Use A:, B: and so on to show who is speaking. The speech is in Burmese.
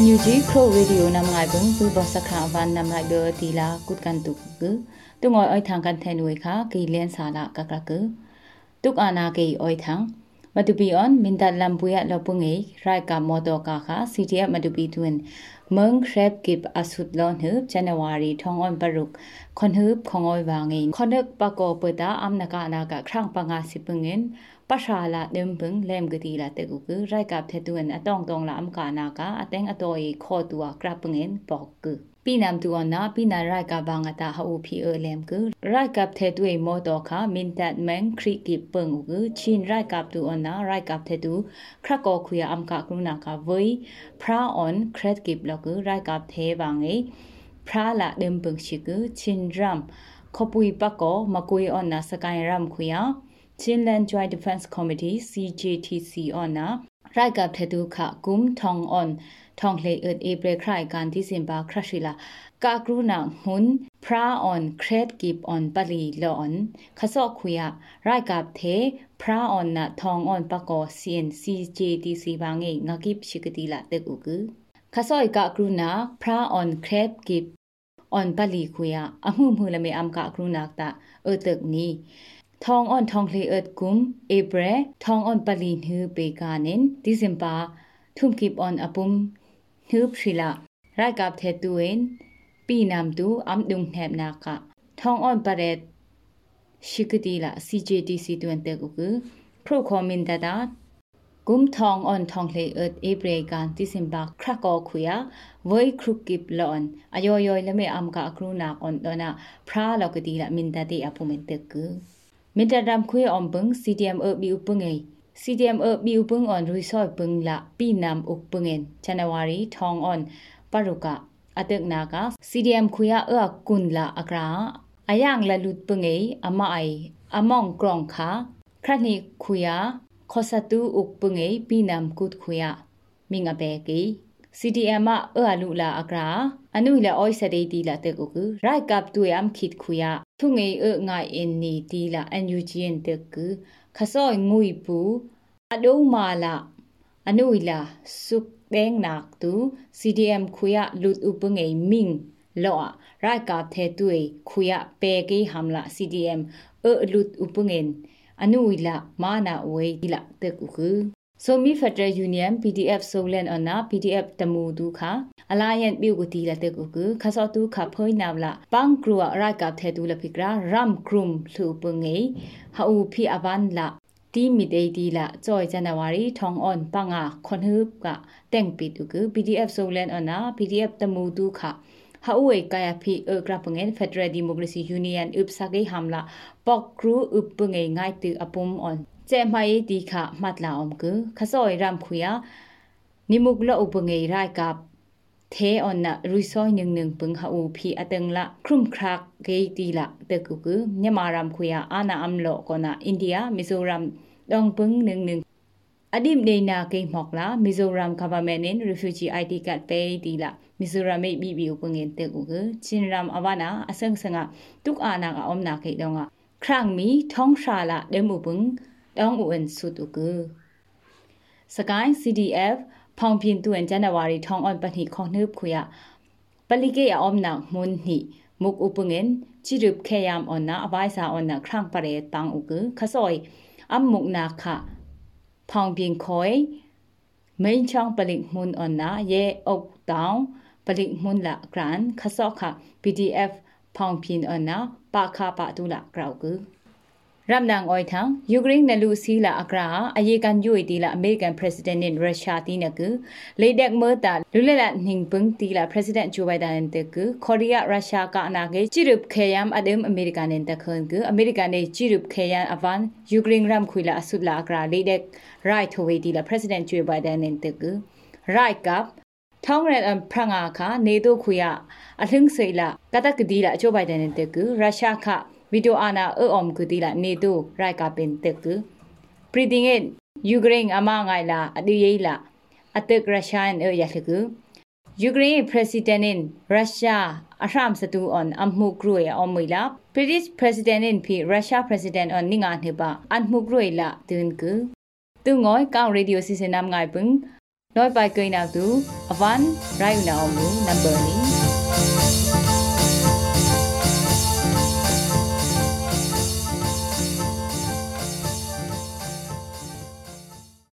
A: NUG Crow Radio nam ngai bung pu ba sakha van nam ngai be ti la kut kan tu gu tu ngoi oi thang kan the nuai kha ki len sa la ka ka gu tuk ana ke oi thang မတူပီအွန်မင်တလမ်ပွေရလပုငေရိုက်ကမော်တော်ကာခါ CTF မတူပီတွင်မုံခရက်ကိပအဆုဒလွန်ဟဇန်နဝါရီထောင်းအွန်ပရုခွန်ဟပ်ခေါငွေဝါငေခွန်နက်ပကောပတာအမ်နကာနာကခရန့်ပငါစီပငင်ပရှာလာဒမ်ဘင်လမ်ဂတီလာတေကူကရိုက်ကပ်တဲ့တွင်အတောင်တောင်လာအမ်ကာနာကအတန်းအတော်ရီခေါ်တူကရပ်ပငင်ပေါကူ ပိနမ်တူအနာပိနရိုက်ကဘာငတာဟူဖီအလမ်ကူရိုက်ကပ်တဲ့တွေ့မောတော့ခမင်တတ်မန်ခရစ်ကိပငူကူချင်းရိုက်ကပ်တူအနာရိုက်ကပ်တဲ့တူခရကောခွေအမ်ကကရုနာကဝေးဖရာအွန်ခရစ်ကိဘလကူရိုက်ကပ်တဲ့ဘာငေဖရာလာဒမ်ပန့်ရှိကူချင်းဒရမ်ခပွေပကောမကွေအနာစကိုင်ရမ်ခွေယချင်းလန်ဂျွိုင်ဒီဖ ens ကော်မတီ CJTC အနာရိုက်ကပ်တဲ့တူခကုမ်ထောင်အွန် ทองเลเอิดเอเบรครายการที่ซิมบาคราชิลากากรุณาหุนพระออนเครดกิบออนปลีหลอนขซอกคุยะรายกับเทพระออนนะทองออนปะกอเซียนซีเจดีซีบางเองงกิบชิกติละเตกุกุขซอยกากรุณาพระออนเครดกิบออนปลีคุยะอะหุมือละเมอัมกากรุณากตะเออเตกนี้ทองอ่อนทองเลเอิดกุมเอเบรทองอ่อนปลีนฮือเปกาเนนดิเซมบาทุมกิบออนอปุม ทืบทริละรายกับเทตูเอนปีนามตูอัมดุงแหบนากะทองอ่อนปะเรดชิกดีละ CJTC ตวนเตกุกพรูคอมินดาดากุมทองอ่อนทองเลเอิดเอเบรกันติสิมบาครักอคุยะไว้ครุกิบลอนอโยโยละเมอัมกะอกรูนากอนดอนะพระลอกดีละมินดาเตอปุเมนเตกุมินดาดัมคุยออมบึง CDM เอบิอุปงเอ CDM အဘီဥပငွန်ရီဆော့ပငလာပီနမ်ဥပငင်ဇန်နဝါရီထောင်းအွန်ပရုကအတက်နာက CDM ခွေရအကွန်လာအကရာအယံလလူပငေအမအိုင်အမောင်ကရောင်ခါခရနိခွေရခောစတူဥပငေပီနမ်ကုတ်ခွေရမင်အဘဲကီ CDM အအလူလာအကရာအနုလအိုက်စဒေတီလာတေကုကရိုက်ကပ်တူယမ်ခိတ်ခွေရ ထုငေအငိုင်အင်နီတီလာအန်ယူဂျီန်တေကခဆောငွိပူအဒုံမာလာအနုလာစုဘဲငနာတူ CDM ခုယာလူဥပငေမင်းလောရိုက်ကပ်သေးတူခုယာပေကေဟမ်လာ CDM အလူဥပငင်အနုလာမာနာဝေတီလာတေကုက Somi Federal Union PDF Solan ona PDF Tamu du kha Alliance Pyu ko ti la te ko ku kha so tu kha phoi na la Pang Grua ra ka the tu la phikra Ram Krum lu pu nge ha u phi avan la ti mi dei ti la choi January thong on pa nga khon hu ka teng pi tu ku PDF Solan ona PDF Tamu du kha ဟာဝေကာယဖိအဂရပငန်ဖက်ဒရယ်ဒီမိုကရေစီယူနီယန်ဥပစာဂေဟမ်လာပေါကရူဥပငေငိုင်တူအပုံအွန် เจไม่ดีค่ะมัดลาอมกือขซอยรำคุยานิมุกละอุปเงยรายกับเทออนนะรุยซอยหนึ่งหนึ่งปึงหาอูพีอตึงละครุมครักเกยตีละเตกุกือเนี่ยมารำคุยาอานาอัมโลกอนะอินเดียมิโซรัมดองปึงหนึ่งหนึ่งอดีตในนาเกยหมอกละมิโซรัม government in refugee ID card เปยตีละมิโซรัมไม่บีบีอุปเงยเตกุกือชินรัมอวานาอสังสังะทุกอาณากะอมนาเกยดองะครั้งมีท้องชาละเดมุปึง တောင်းဦးစုတုကစကိုင်း CDF ဖောင်ပြင်းတူအန်ဇန်နဝါရီထောင်းအွန်ပနိခေါနှုပ်ခွေပလိကေအ om နာမွန်နိမုကဥပငင်ချိရုပခေယမ်အွန်နာအဘိုင်စာအွန်နာခရန့်ပရေတန်းဥကခဆောယအမ်မုကနာခဖောင်ပြင်းခွေမိန်ချောင်းပလိမွန်အွန်နာယေအုတ်တောင်းပလိမွန်လာဂရန်ခဆောခ PDF ဖောင်ပြင်းအွန်နာပါခပါတူလာဂရောက်က ရမ်နန်အိုင်ထံယူကရိန်းနလူစီလာအကရာအယေကန်ယွေတီလာအမေရိကန်ပရက်စီဒင့်နဲ့ရုရှားတီနကလေဒက်မေတာလူလက်လက်နှင်ပင်းတီလာပရက်စီဒင့်ဂျိုဘိုင်ဒန်တကကိုရီးယားရုရှားကအနာကေချိရုပခေယမ်အဒမ်အမေရိကန်နဲ့တခွန်ကအမေရိကန်နဲ့ချိရုပခေယမ်အဗန်ယူကရိန်းရမ်ခွေလာအဆုလာအကရာလေဒက်ရိုက်ထိုဝေတီလာပရက်စီဒင့်ဂျိုဘိုင်ဒန်နဲ့တကရိုက်ကပ်ထောင်းရန်ဖရငါခနေတို့ခွေရအလှင်းစိလာကတကဒီလာဂျိုဘိုင်ဒန်နဲ့တကရုရှားခ ဗီဒီယိုအာနာအအုံကူတီလာနေတူရိုက်ကပင်တက်ကူပရီတင်ငယ်ယူကရိန်းအမငိုင်လာအတီယေးလာအတက်ရုရှားအရလကူယူကရိန်း president in Russia Ashram Satu on Amhu Krue on Mila British president in P Russia president on Ninga Heba Anhu Krue la Tun ku Tu ngoi kaung radio season nam ngai pung noi pai koi na tu avan rai na mu number ni